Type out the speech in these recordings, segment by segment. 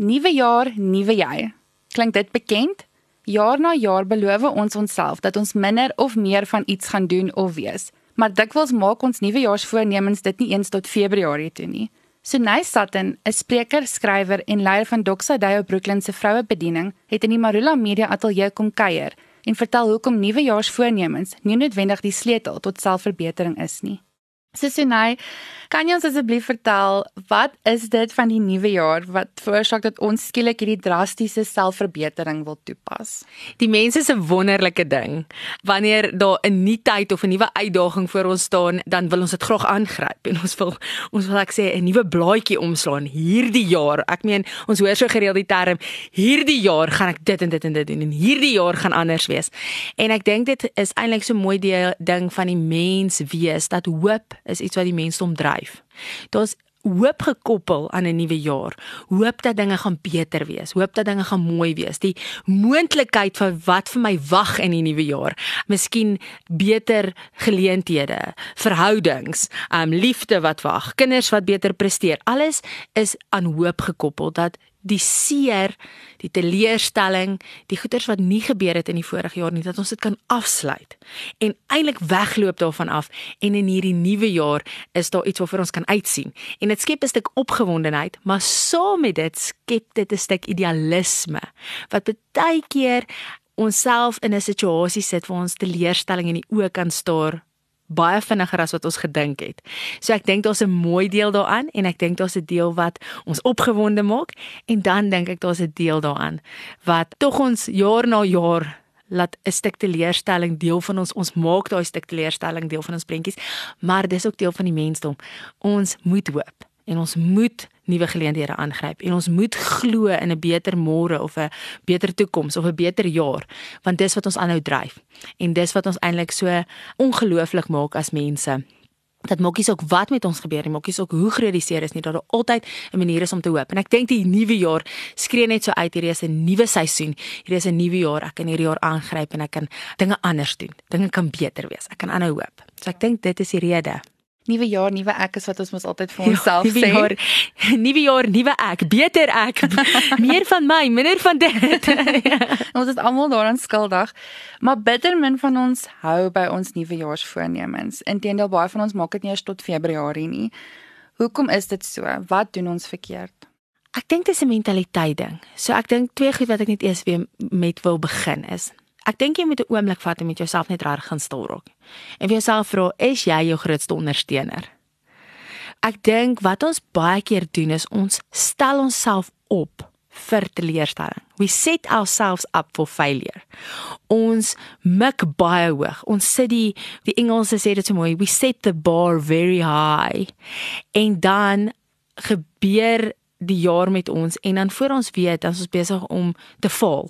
Nuwe jaar, nuwe jy. Klink dit bekend? Jaar na jaar beloof ons onsself dat ons minder of meer van iets gaan doen of wees. Maar dikwels maak ons nuwejaarsvoornemens dit nie eens tot Februarie toe nie. Sunay Sutton, 'n spreker, skrywer en leier van Doxa Dayo Brooklyn se vrouebediening, het in die Marula Media Ateljee kom kuier en vertel hoekom nuwejaarsvoornemens nie noodwendig die sleutel tot selfverbetering is nie. Susunay, kan jy ons asseblief vertel wat is dit van die nuwe jaar wat veroorsaak dat ons skielik hierdie drastiese selfverbetering wil toepas? Die mense se wonderlike ding, wanneer daar 'n nuwe tyd of 'n nuwe uitdaging voor ons staan, dan wil ons dit graag aangryp en ons wil ons wil ek sê 'n nuwe blaadjie oomslaan hierdie jaar. Ek meen, ons hoor so gereeld die term hierdie jaar gaan ek dit en dit en dit doen en hierdie jaar gaan anders wees. En ek dink dit is eintlik so 'n mooi ding van die mens wees dat hoop is iets wat die mensdom dryf. Daar's hoop gekoppel aan 'n nuwe jaar. Hoop dat dinge gaan beter wees, hoop dat dinge gaan mooi wees. Die moontlikheid van wat vir my wag in die nuwe jaar. Miskien beter geleenthede, verhoudings, um liefde wat wag, kinders wat beter presteer. Alles is aan hoop gekoppel dat die seer, die teleurstelling, die goeters wat nie gebeur het in die vorige jaar nie, dat ons dit kan afsluit en eintlik wegloop daarvan af en in hierdie nuwe jaar is daar iets waarvoor ons kan uitsien. En dit skep 'n stuk opgewondenheid, maar saam met dit skep dit 'n stuk idealisme wat baie keer onsself in 'n situasie sit waar ons teleurstelling in die oë kan staar baie vinniger as wat ons gedink het. So ek dink daar's 'n mooi deel daaraan en ek dink daar's 'n deel wat ons opgewonde maak en dan dink ek daar's 'n deel daaraan wat tog ons jaar na jaar laat 'n stuk teleurstelling deel van ons ons maak daai stuk teleurstelling deel van ons prentjies, maar dis ook deel van die mensdom. Ons moet hoop en ons moet nuwe geleenthede aangryp. En ons moet glo in 'n beter môre of 'n beter toekoms of 'n beter jaar want dis wat ons aanhou dryf. En dis wat ons eintlik so ongelooflik maak as mense. Dat maakies ook wat met ons gebeur nie maakies ook hoe groot die seer is nie dat daar altyd 'n manier is om te hoop. En ek dink die nuwe jaar skree net so uit hierdie is 'n nuwe seisoen hierdie is 'n nuwe jaar ek kan hierdie jaar aangryp en ek kan dinge anders doen. Dinge kan beter wees ek kan aanhou hoop. So ek dink dit is die rede nuwe jaar, nuwe ek is wat ons mos altyd vir onsself ja, sê. Jaar, nuwe jaar, nuwe ek, beter ek. Meer van my, minder van dit. ja. Ons is almal daaraan skuldig. Maar bitter min van ons hou by ons nuwejaarsvoornemens. Inteendeel baie van ons maak dit nie eers tot Februarie nie. Hoekom is dit so? Wat doen ons verkeerd? Ek dink dit is 'n mentaliteit ding. So ek dink twee goed wat ek net eers weer met wil begin is. Ek dink jy moet 'n oomblik vat en met jouself net reg gaan stil raak. En vir jouself vra, is jy jou grootste ondersteuner? Ek dink wat ons baie keer doen is ons stel onsself op vir teleurstelling. We set ourselves up for failure. Ons mik baie hoog. Ons sit die die Engelse sê dit so mooi, we set the bar very high. En dan gebeur die jaar met ons en dan voor ons weet dan is ons besig om te val.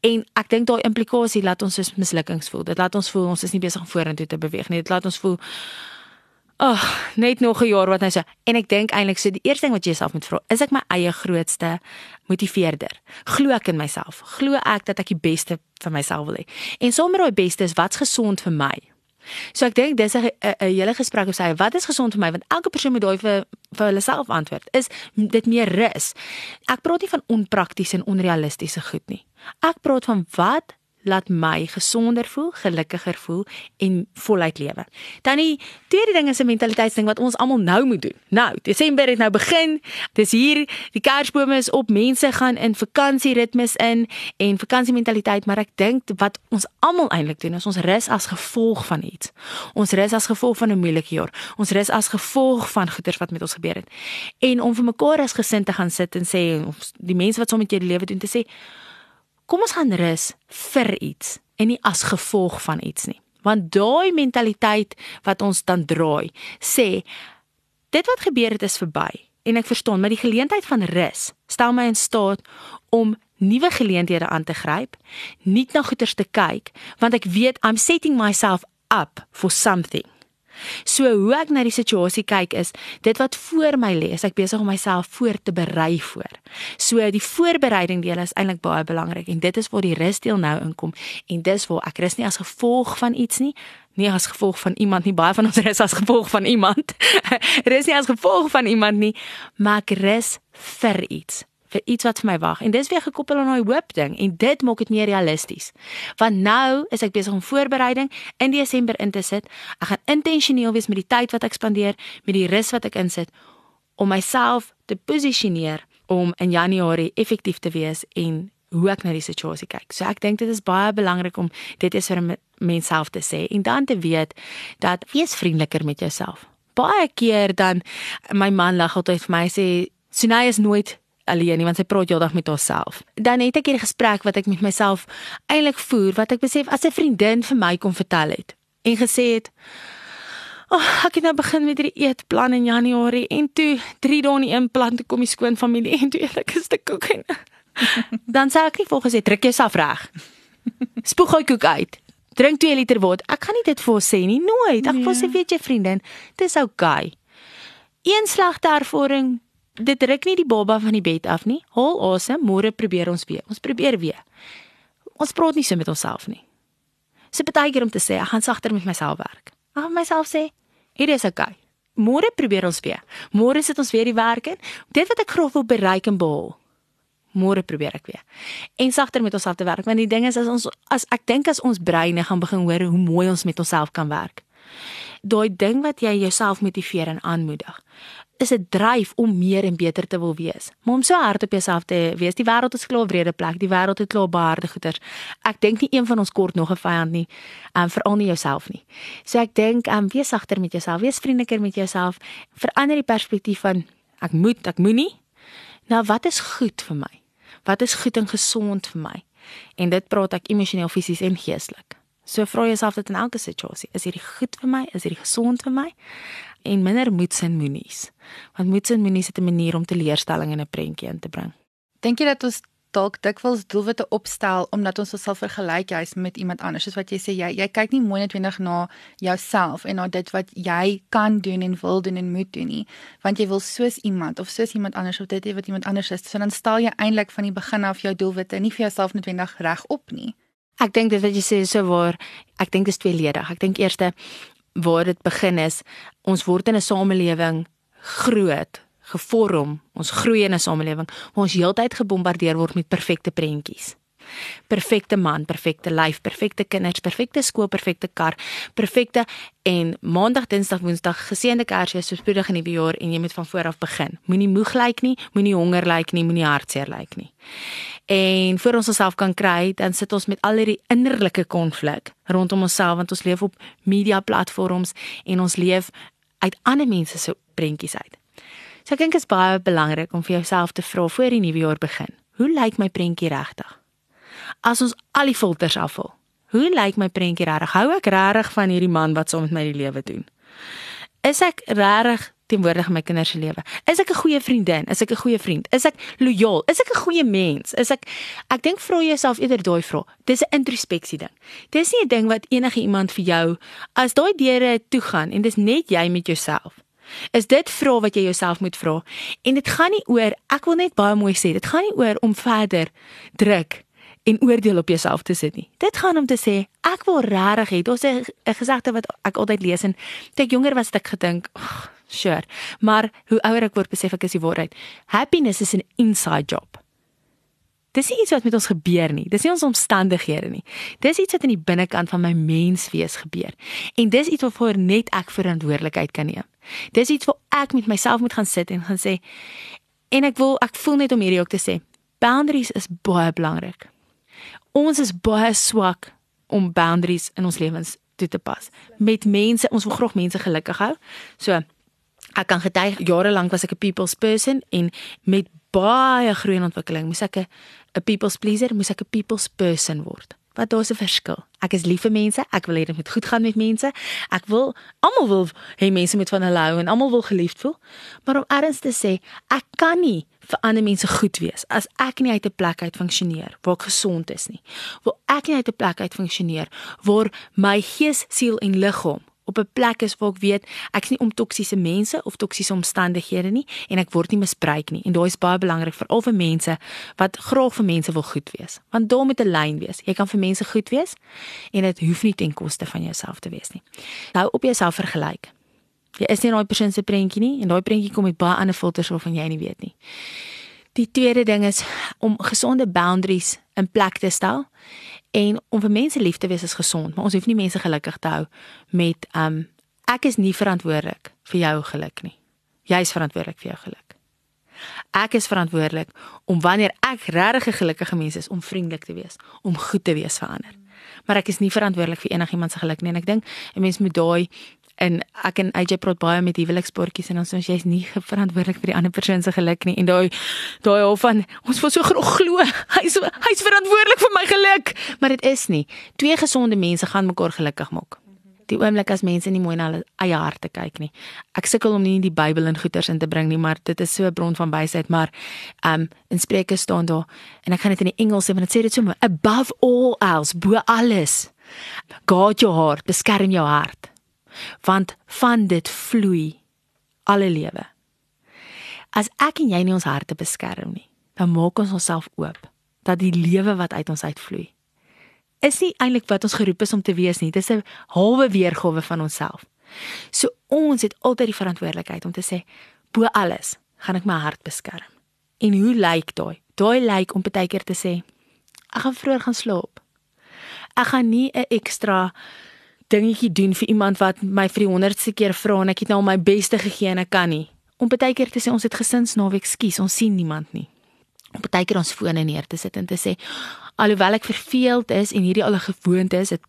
En ek dink daai implikasie laat ons soos mislukkings voel. Dit laat ons voel ons is nie besig om vorentoe te beweeg nie. Dit laat ons voel ag, oh, net nog 'n jaar wat nou so. En ek dink eintlik so die eerste ding wat jy jouself moet vra, is ek my eie grootste motiveerder? Glo ek in myself? Glo ek dat ek die beste vir myself wil hê? En sommer daai beste is wat's gesond vir my? So ek dink dis 'n hele gesprek op sy wat is gesond vir my want elke persoon moet daai vir vir hulle self antwoord. Is dit meer rus? Ek praat nie van onpraktiese en onrealistiese goed nie. Ek praat van wat laat my gesonder voel, gelukkiger voel en voluit lewe. Dan die tweede ding is 'n mentaliteitsding wat ons almal nou moet doen. Nou, Desember het nou begin. Dis hier, die kersbome is op, mense gaan in vakansieritmes in en vakansiementaliteit, maar ek dink wat ons almal eintlik doen is ons rus as gevolg van iets. Ons rus as gevolg van 'n moeilike jaar. Ons rus as gevolg van goeters wat met ons gebeur het. En om vir mekaar as gesin te gaan sit en sê of die mense wat saam met jou die lewe doen te sê kom ons gaan rus vir iets en nie as gevolg van iets nie. Want daai mentaliteit wat ons dan draai, sê dit wat gebeur het is verby en ek verstaan, maar die geleentheid van rus stel my in staat om nuwe geleenthede aan te gryp, nie na goeters te kyk, want ek weet I'm setting myself up for something. So hoe ek na die situasie kyk is, dit wat voor my lê, is ek besig om myself voor te berei voor. So die voorbereiding deel is eintlik baie belangrik en dit is waar die rusdeel nou inkom en dis waar ek rus nie as gevolg van iets nie, nie as gevolg van iemand nie, baie van ons rus as gevolg van iemand. rus nie as gevolg van iemand nie, maar ek rus vir iets vir iets wat vir my wag. En dis weer gekoppel aan daai hoop ding en dit maak dit meer realisties. Want nou is ek besig om voorbereiding in Desember in te sit. Ek gaan intentioneel wees met die tyd wat ek spandeer, met die rus wat ek insit om myself te posisioneer om in Januarie effektief te wees en hoe ek na die situasie kyk. So ek dink dit is baie belangrik om dit eens vir 'n mens self te sê en dan te weet dat wees vriendeliker met jouself. Baie keer dan my man lag altyd vir my sê Sunay is nooit alleen nie want sy praat heeldag met haarself. Dan het ek hierdie gesprek wat ek met myself eintlik voer wat ek besef as 'n vriendin vir my kom vertel het en gesê het Ag, oh, ek het nou begin met hierdie eetplan in Januarie en toe 3 dae in een plan toe kom die skoon familie en toe eet ek 'n stuk koek en dan sê ek nie volgens jy druk jouself reg. Spoeg hy koek uit. Drink 2 liter water. Ek gaan nie dit vir sê nie, nooit. Ek wil sê nee. weet jy vriendin, dis oukei. Een slegte ervaring dit ruk nie die baba van die bed af nie. Haal asem, môre probeer ons weer. Ons probeer weer. Ons praat nie so met onsself nie. So baie keer om te sê, ek gaan sagter met myself werk. Ek gaan myself sê, hier is okay. Môre probeer ons weer. Môre sit ons weer die werk in. Dit wat ek graag wil bereik en behaal. Môre probeer ek weer. En sagter met onsself te werk, want die ding is as ons as ek dink as ons breine gaan begin hoor hoe mooi ons met onsself kan werk. Daai ding wat jy jouself motiveer en aanmoedig is 'n dryf om meer en beter te wil wees. Maar om so hard op jouself te wees, die wêreld is klaar 'n wrede plek, die wêreld het klaar baie harde goeters. Ek dink nie een van ons kort nog 'n vyand nie, um, veral nie jouself nie. So ek dink, um, wees sagter met jouself, wees vriendeliker met jouself, verander die perspektief van ek moet, ek moenie. Nou wat is goed vir my? Wat is goed en gesond vir my? En dit praat ek emosioneel, fisies en geestelik. So vra jouself dit in elke situasie, is hierdie goed vir my? Is hierdie gesond vir my? En minder moets en moenies. Want moets en moenies het 'n manier om teleurstelling in 'n prentjie in te bring. Dink jy dat ons dalk dikwels doelwitte opstel omdat ons onsself vergelyk juis met iemand anders? Soos wat jy sê, jy jy kyk nie mooi netwendig na jouself en na dit wat jy kan doen en wil doen en moet doen nie, want jy wil soos iemand of soos iemand anders of dit wat iemand anders is. So dan stel jy eintlik van die begin af jou doelwitte nie vir jouself netwendig reg op nie. Ek dink dit wat jy sê is so waar. Ek dink dit is tweeledig. Ek dink eerste waar dit begin is, ons word in 'n samelewing groot, gevorm, ons groei in 'n samelewing waar ons heeltyd gebombardeer word met perfekte prentjies. Perfekte man, perfekte lyf, perfekte kinders, perfekte skool, perfekte kar, perfekte en maandag, dinsdag, woensdag geseënde Kersfees, so spoedig in die nuwe jaar en jy moet van voor af begin. Moenie moeg lyk nie, moenie honger lyk nie, moenie hartseer lyk nie. En voor ons onsself kan kry, dan sit ons met al hierdie innerlike konflik rondom onsself want ons leef op media platforms en ons leef uit ander mense se prentjies uit. So ek dink dit is baie belangrik om vir jouself te vra voor die nuwe jaar begin. Hoe lyk my prentjie regtig? As ons al die filters afval, hoe lyk my prentjie regtig? Hou ek regtig van hierdie man wat saam met my die lewe doen? Is ek regtig teenwoordig in my kinders se lewe? Is ek 'n goeie vriendin? Is ek 'n goeie vriend? Is ek lojaal? Is ek 'n goeie mens? Is ek ek dink vra jouself eerder daai vraag. Dis 'n introspeksie ding. Dis nie 'n ding wat enige iemand vir jou as daai deure toe gaan en dis net jy met jouself. Is dit vra wat jy jouself moet vra? En dit gaan nie oor ek wil net baie mooi sê, dit gaan nie oor om verder druk en oordeel op jouself te sit nie. Dit gaan om te sê ek wil regtig hê. Daar's 'n gesegde wat ek altyd lees en toe ek jonger was het ek gedink, oh, sure. Maar hoe ouer ek word, besef ek is die waarheid. Happiness is 'n inside job. Dis nie iets wat met ons gebeur nie. Dis nie ons omstandighede nie. Dis iets wat in die binnekant van my menswees gebeur. En dis iets waarvoor net ek verantwoordelikheid kan neem. Dis iets wat ek met myself moet gaan sit en gaan sê en ek wil ek voel net om hierdie ook te sê. Boundaries is baie belangrik ons is baie swak om boundaries in ons lewens toe te pas. Met mense, ons wil graag mense gelukkig hou. So ek kan getuig jare lank was ek 'n people's person en met baie groei en ontwikkeling moes ek 'n people's pleaser, moes ek 'n people's person word. Wat daar's 'n verskil. Ek is lief vir mense, ek wil hê dit moet goed gaan met mense. Ek wil almal wil hê mense moet van hulle hou en almal wil geliefd voel. Maar om erns te sê, ek kan nie vir ander mense goed wees as ek nie uit 'n plek uit funksioneer waar ek gesond is nie. Waar ek nie uit 'n plek uit funksioneer waar my gees, siel en liggaam op 'n plek is waar ek weet ek is nie om toksiese mense of toksiese omstandighede nie en ek word nie misbruik nie. En daai is baie belangrik vir al vir mense wat graag vir mense wil goed wees. Want daar moet 'n lyn wees. Jy kan vir mense goed wees en dit hoef nie ten koste van jouself te wees nie. Hou op jouself vergelyk. Jy is nie daai persoon se prentjie nie en daai prentjie kom met baie ander filters waarvan jy nie weet nie. Die tweede ding is om gesonde boundaries in plek te stel en om vir mense lief te wees is gesond, maar ons hoef nie mense gelukkig te hou met um ek is nie verantwoordelik vir jou geluk nie. Jy is verantwoordelik vir jou geluk. Ek is verantwoordelik om wanneer ek regtig 'n gelukkige mens is om vriendelik te wees, om goed te wees vir ander. Maar ek is nie verantwoordelik vir enigiemand se geluk nie en ek dink 'n mens moet daai en ek en AJ praat baie met huweliksportjies en ons sê jy's nie verantwoordelik vir die ander persoon se geluk nie en daai daai hof van ons wil so glo hy's hy's verantwoordelik vir my geluk maar dit is nie twee gesonde mense gaan mekaar gelukkig maak die oomblik as mense nie mooi na hulle eie harte kyk nie. Ek sukkel om nie die Bybel in goeters in te bring nie, maar dit is so 'n bron van wysheid, maar um in Spreuke staan daar en ek gaan dit in die Engels sê, want dit sê dit so above all else, bo alles. Guard your heart, beskerm jou hart. Want van dit vloei alle lewe. As ek en jy nie ons harte beskerm nie, dan maak ons onsself oop dat die lewe wat uit ons uitvloei is nie eintlik wat ons geroep is om te wees nie. Dit is 'n halwe weergawe van onsself. So ons het altyd die verantwoordelikheid om te sê bo alles gaan ek my hart beskerm. En hoe lyk daai? Daai lyk om baie keer te sê ek gaan vroeër gaan slaap. Ek gaan nie 'n ekstra dingetjie doen vir iemand wat my vir die 100ste keer vra en ek het nou my beste gegee en ek kan nie. Om baie keer te sê ons het gesinsnaweek, skus, ons sien niemand nie. Om baie keer ons fone neer te sit en te sê alhoewel ek verveeld is en hierdie al 'n gewoonte is, het,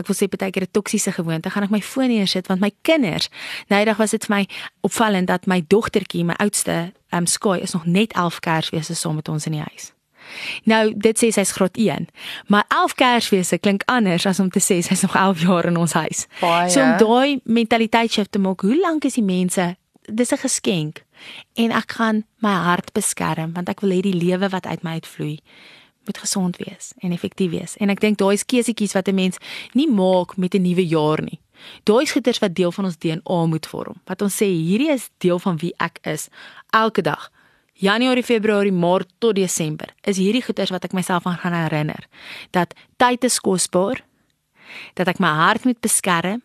ek wil sê baie keer 'n toksiese gewoonte, gaan ek my foon hier sit want my kinders, eendag was dit vir my opvallend dat my dogtertjie, my oudste, ehm um, Sky is nog net 11 Kersfees saam met ons in die huis. Nou, dit sê sy's graad 1, maar 11 Kersfees klink anders as om te sê sy's nog 11 jaar in ons huis. Baie. So om daai mentaliteit shift te maak, hoe lank is die mense dis 'n geskenk en ek gaan my hart beskerm want ek wil hê die lewe wat uit my uitvloei moet gesond wees en effektief wees. En ek dink daai is keusetjies wat 'n mens nie maak met 'n nuwe jaar nie. Daai is goeders wat deel van ons DNA moet vorm. Wat ons sê hierdie is deel van wie ek is elke dag. Januarie, Februarie, Maart tot Desember. Is hierdie goeders wat ek myself aan gaan herinner dat tyd is kosbaar. Dat ek my hart moet beskerm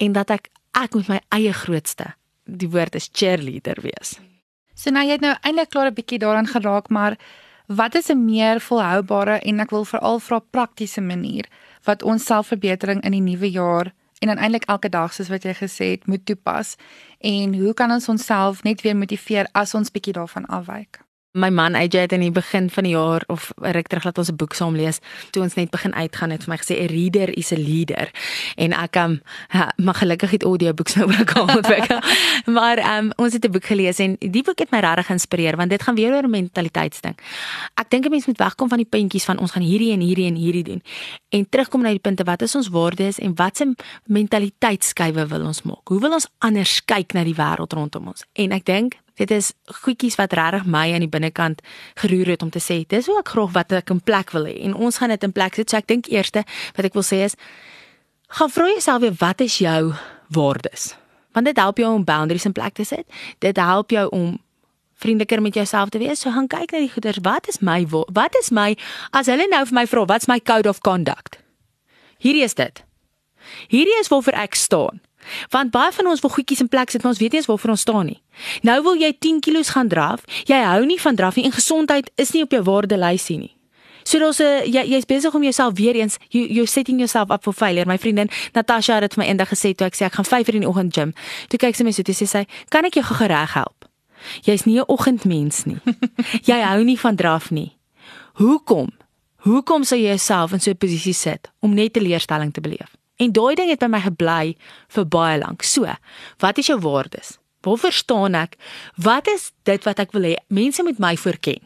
en dat ek ek moet my eie grootste, die woord is cheerleader wees. So nou jy het nou eintlik klaar 'n bietjie daaraan geraak, maar Wat is 'n meer volhoubare en ek wil veral vra praktiese manier wat ons selfverbetering in die nuwe jaar en dan eintlik elke dag soos wat jy gesê het moet toepas en hoe kan ons onsself net weer motiveer as ons bietjie daarvan afwyk? My man AJ het in die begin van die jaar of ruk terug laat ons 'n boek saam lees toe ons net begin uitgaan het vir my gesê 'n reader is 'n leader. En ek um ja, maar gelukkig het audioboeke nou ook al ontwikkel maar um ons het 'n boek gelees en die boek het my regtig geïnspireer want dit gaan weer oor 'n mentaliteitsding. Ek dink 'n mens moet wegkom van die puntjies van ons gaan hierdie en hierdie en hierdie doen. En terugkom na die punte wat is ons waardes en wat se mentaliteitsskuiwe wil ons maak? Hoe wil ons anders kyk na die wêreld rondom ons? En ek dink dit is goedjies wat regtig my aan die binnekant geroer het om te sê dis hoe ek graag wat ek in plek wil hê. En ons gaan dit in plek sit. So ek dink eerste wat ek wil sê is gaan vra jouself weer wat is jou waardes? Want dit help jou om boundaries in plek te sit. Dit help jou om vriendeliker met jouself te wees. So gaan kyk na die goeders. Wat is my wat is my as hulle nou vir my vra wat's my code of conduct? Hierdie is dit. Hierdie is waarvoor ek staan Want baie van ons wil goedjies in plek sit, maar ons weet nie eens waarvoor ons staan nie. Nou wil jy 10 kg gaan draf. Jy hou nie van draf nie en gesondheid is nie op jou waardelysie nie. So daar's 'n jy jy's besig om jouself weer eens you you're setting yourself up for failure. My vriendin Natasha het dit vir my eendag gesê toe ek sê ek gaan 5:00 in die oggend gym. Toe kyk sy my so toe sê sy, "Kan ek jou gou reg help?" Jy's nie 'n oggendmens nie. jy hou nie van draf nie. Hoekom? Hoekom sou jy jouself in so 'n posisie sit om net teleurstelling te beleef? En daai ding het by my gebly vir baie lank. So, wat is jou waardes? Waar verstaan ek? Wat is dit wat ek wil hê mense moet my voorken?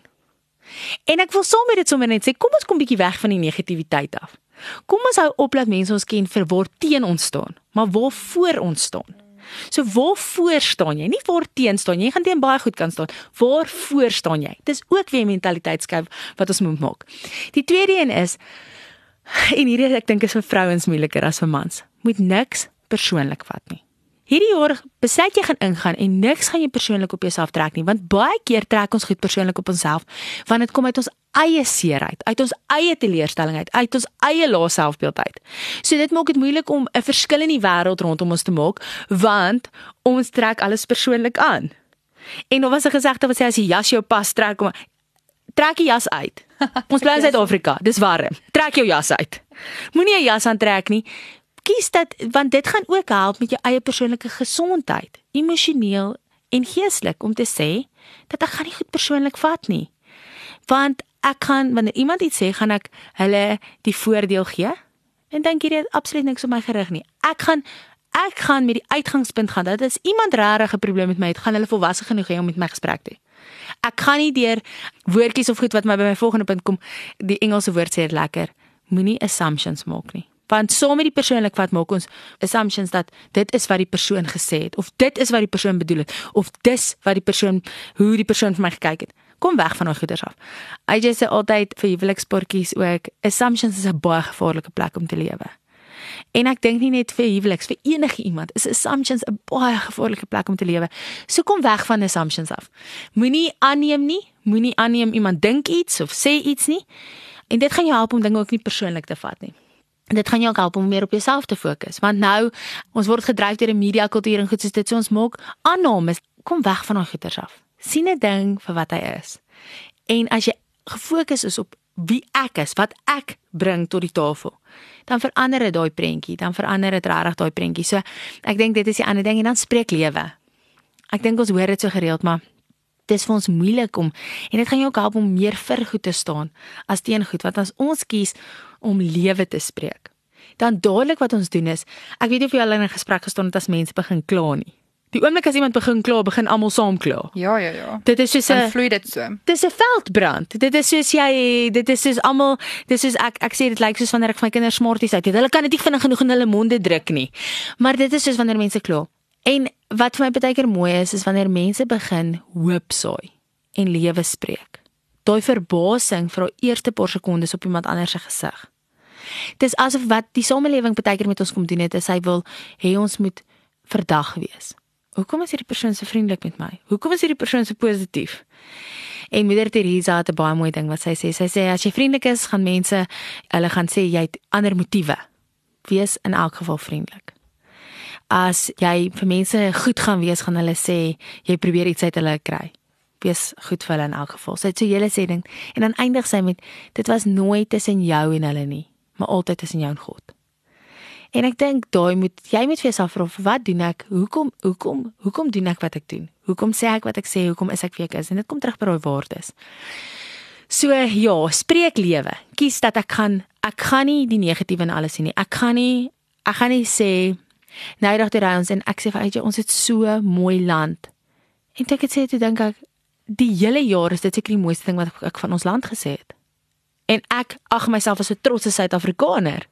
En ek wil sommer dit sommer net sê, kom ons kom bietjie weg van die negativiteit af. Kom ons hou op dat mense ons ken vir waar teen ons staan, maar waar voor ons staan. So waar voor staan jy? Nie waar teen staan jy. Jy gaan teen baie goed kan staan. Waar voor staan jy? Dis ook weer mentaliteitskuif wat ons moet maak. Die tweede een is En hierdie ek dink is vir vrouens moeiliker as vir mans. Moet niks persoonlik vat nie. Hierdie jaar besluit jy gaan ingaan en niks gaan jy persoonlik op jouself trek nie, want baie keer trek ons goed persoonlik op onsself want dit kom uit ons eie seerheid, uit ons eie teleurstelling uit, uit ons eie lae selfbeeld uit. So dit maak dit moeilik om 'n verskil in die wêreld rondom ons te maak want ons trek alles persoonlik aan. En daar was 'n gesegde wat sê as jy jas jou pas trek kom trek die jas uit. Ons bly in Suid-Afrika, dis warm. Trek jou jas uit. Moenie 'n jas aantrek nie. Kies dit want dit gaan ook help met jou eie persoonlike gesondheid, emosioneel en geestelik om te sê dat ek gaan nie goed persoonlik vat nie. Want ek gaan wanneer iemand iets sê, gaan ek hulle die voordeel gee en dink hierdie het absoluut niks op my gerig nie. Ek gaan ek gaan met die uitgangspunt gaan dat as iemand regtig 'n probleem met my het, gaan hulle volwasse genoeg hê om met my gesprek te hê. Ek gaan nie deur woordjies of goed wat my by my volgende punt kom, die Engelse woord sê lekker, moenie assumptions maak nie. Want saam met die persoonlik wat maak ons assumptions dat dit is wat die persoon gesê het of dit is wat die persoon bedoel het of dis wat die persoon hoe die persoon vir my gekyk het kom weg van daai goeders af. AJ sê altyd vir huweliksportjies ook, assumptions is 'n baie gevaarlike plek om te lewe. En ek dink nie net vir huweliks vir enige iemand is assumptions 'n baie gevaarlike plek om te lewe. So kom weg van assumptions af. Moenie aanneem nie, moenie aanneem iemand dink iets of sê iets nie. En dit gaan jou help om dinge ook nie persoonlik te vat nie. En dit gaan jou ook help om meer op jouself te fokus, want nou ons word gedryf deur 'n media kultuur en goed soos dit so ons maak aannames. Kom weg van daai goeters af sien 'n ding vir wat hy is. En as jy gefokus is op wie ek is, wat ek bring tot die tafel, dan verander dit daai prentjie, dan verander dit regtig daai prentjie. So ek dink dit is die ander ding en dan spreek lewe. Ek dink ons hoor dit so gereeld, maar dit is vir ons moeilik om en dit gaan jou ook help om meer vir goed te staan as teen goed wat as ons kies om lewe te spreek. Dan dadelik wat ons doen is, ek weet nie of jy al in 'n gesprek gestaan het as mense begin kla nie. Die oomblik as iemand begin kla, begin almal saam kla. Ja, ja, ja. Dit is soos 'n vloei dit so. Dis 'n veldbrand. Dit is soos jy dit is soos almal dis soos ek ek sê dit lyk soos wanneer ek my kinders smarties uit het. Hulle kan dit nie vinnig genoeg in hulle monde druk nie. Maar dit is soos wanneer mense kla. En wat vir my baie keer mooi is, is wanneer mense begin hoop saai en lewe spreek. Daai verbasing vir daai eerste paar sekondes op iemand anders se gesig. Dis asof wat die samelewing baie keer met ons kom doen het, is hy wil hê ons moet verdag wees. Hoekom is hierdie persoon so vriendelik met my? Hoekom is hierdie persoon so positief? En moeder Teresa het 'n baie mooi ding wat sy sê. Sy sê as jy vriendelik is, gaan mense hulle gaan sê jy het ander motiewe. Wees in elk geval vriendelik. As jy vir mense goed gaan wees, gaan hulle sê jy probeer iets uit hulle kry. Wees goed vir hulle in elk geval. Sy het so hele sê ding en dan eindig sy met dit was nooit tussen jou en hulle nie, maar altyd tussen jou en God. En ek dink daai moet jy moet vir jouself vra wat doen ek? Hoekom hoekom hoekom doen ek wat ek doen? Hoekom sê ek wat ek sê? Hoekom is ek wie ek is? En dit kom terug by daai waardes. So ja, spreek lewe. Kies dat ek gaan ek gaan nie die negatiewe in alles sien nie. Ek gaan nie ek gaan nie sê nou dag toe ry ons en ek sê vir jy ons het so mooi land. En ek het sê toe dink ek die hele jaar is dit seker die mooiste ding wat ek van ons land gesê het. En ek ag myself as 'n trotse Suid-Afrikaner.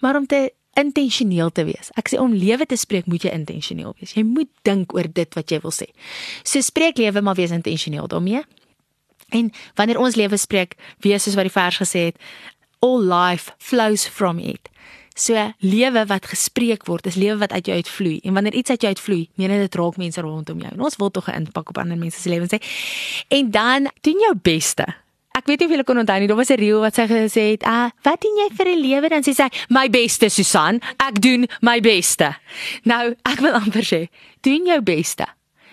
Maar om te intentioneel te wees. Ek sê om lewe te spreek moet jy intentioneel wees. Jy moet dink oor dit wat jy wil sê. So spreek lewe maar wees intentioneel daarmee. En wanneer ons lewe spreek, wees soos wat die vers gesê het, all life flows from it. So lewe wat gespreek word, is lewe wat uit jou uitvloei. En wanneer iets uit jou uitvloei, meen dit raak mense rondom jou. En ons wil tog 'n impak op ander mense se lewens hê. En dan doen jou beste ek weet nie of julle kon onthou nie, daar was 'n reel wat sy gesê het, "Ah, wat doen jy vir 'n lewe?" Dan sê sy, "My beste, Susan. Ek doen my beste." Nou, ek wil amper sê, doen jou beste.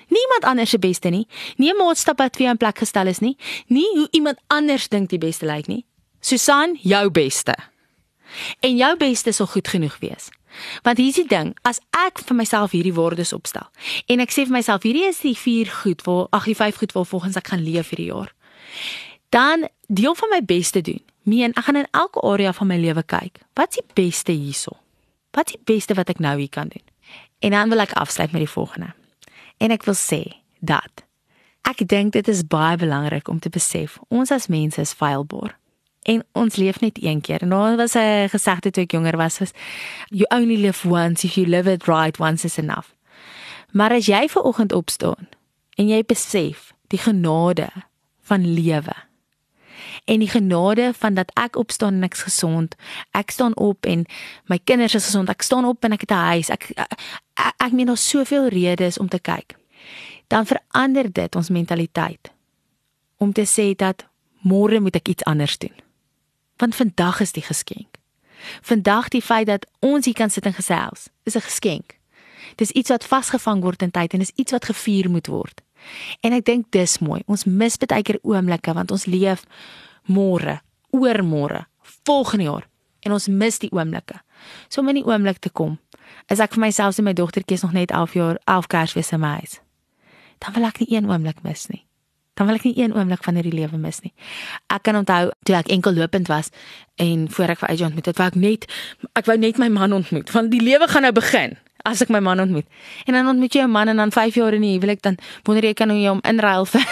Niemand anders se beste nie. Nie 'n maatstap wat vir jou in plek gestel is nie. Nie hoe iemand anders dink die beste lyk nie. Susan, jou beste. En jou beste sal goed genoeg wees. Want hier is die ding, as ek vir myself hierdie woorde opstel en ek sê vir myself hierdie is die 4 goed waar ag die 5 goed waar volgens ek gaan leef hierdie jaar dan deel van my bes te doen. Meen, ek gaan in elke area van my lewe kyk. Wat is die beste hierso? Wat is die beste wat ek nou hier kan doen? En dan wil ek afsluit met die volgende. En ek wil sê dat ek dink dit is baie belangrik om te besef ons as mense is feilbaar. En ons leef net een keer. Daar was 'n gesegde toe ek jonger was, was you only live once if you live it right once is enough. Maar as jy ver oggend opstaan en jy besef die genade van lewe en die genade van dat ek opstaan en ek's gesond. Ek staan op en my kinders is gesond. Ek staan op en ek het 'n huis. Ek ek, ek, ek meen daar's soveel redes om te kyk. Dan verander dit ons mentaliteit om te sê dat môre moet ek iets anders doen. Want vandag is die geskenk. Vandag die feit dat ons hier kan sit en gesels, is 'n geskenk. Dis iets wat vasgevang word in tyd en is iets wat gevier moet word. En ek dink dis mooi. Ons mis baie keer oomblikke want ons leef môre, oormôre, volgende jaar en ons mis die oomblikke. So om in die oomblik te kom, is ek vir myself en my dogtertjie is nog net 11 jaar, 11 Kersfees in my huis. Dan wil ek nie een oomblik mis nie. Dan wil ek nie een oomblik van hierdie lewe mis nie. Ek kan onthou toe ek enkel lopend was en voor ek vir AJ ontmoet het, wou ek net ek wou net my man ontmoet want die lewe gaan nou begin as ek my man ontmoet. En dan ontmoet jy 'n man en dan 5 jaar in die huwelik dan wonder jy kan hoe jy hom inruil vir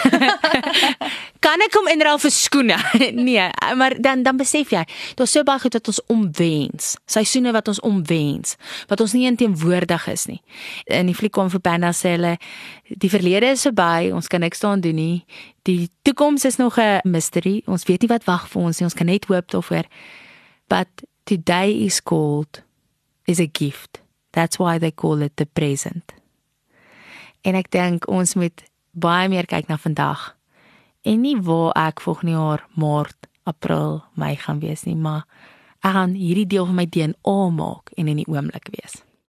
Kan ek hom inruil vir skoene? nee, maar dan dan besef jy, daar's so baie goed wat ons omwens. Seisoene wat ons omwens, wat ons nie teenwoordig is nie. In die fliek kom vir Panda sê hulle die verlede is verby, ons kan niks daaraan doen nie. Die toekoms is nog 'n mystery. Ons weet nie wat wag vir ons nie. Ons kan net hoop daarvoor. But today is called is a gift. That's why they call it the present. En ek dink ons moet baie meer kyk na vandag en nie waar ek volgende jaar Maart, April, Mei gaan wees nie, maar ek gaan hierdie deel van my DNA maak en in die oomblik wees.